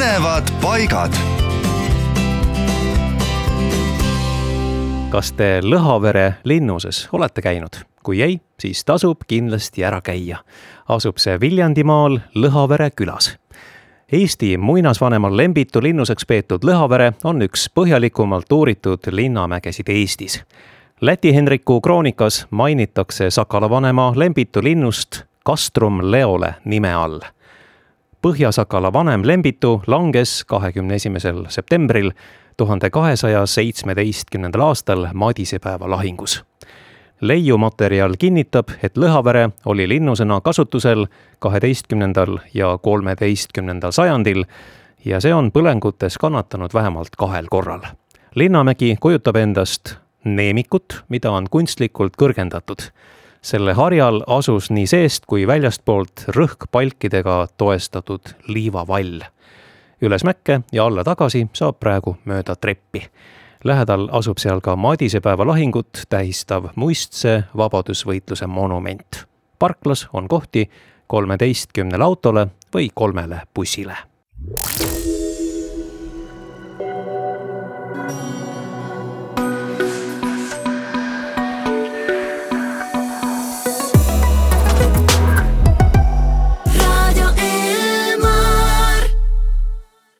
põnevad paigad. kas te Lõhavere linnuses olete käinud? kui ei, siis tasub kindlasti ära käia. asub see Viljandimaal Lõhavere külas Eesti muinasvanemal Lembitu linnuseks peetud Lõhavere on üks põhjalikumalt uuritud linnamägesid Eestis. Läti Henriku kroonikas mainitakse Sakala vanema Lembitu linnust Castrum Leole nime all. Põhja-Sakala vanem Lembitu langes kahekümne esimesel septembril tuhande kahesaja seitsmeteistkümnendal aastal Madisepäeva lahingus leiumaterjal kinnitab, et Lõhavere oli linnusena kasutusel kaheteistkümnendal ja kolmeteistkümnendal sajandil ja see on põlengutes kannatanud vähemalt kahel korral. linnamägi kujutab endast neemikut, mida on kunstlikult kõrgendatud. Selle harjal asus nii seest kui väljastpoolt rõhkpalkidega toestatud liivavall. üles mäkke ja alla tagasi saab praegu mööda treppi lähedal asub seal ka Madisepäeva lahingut tähistav muistse vabadusvõitluse monument. parklas on kohti kolmeteistkümnele autole või kolmele bussile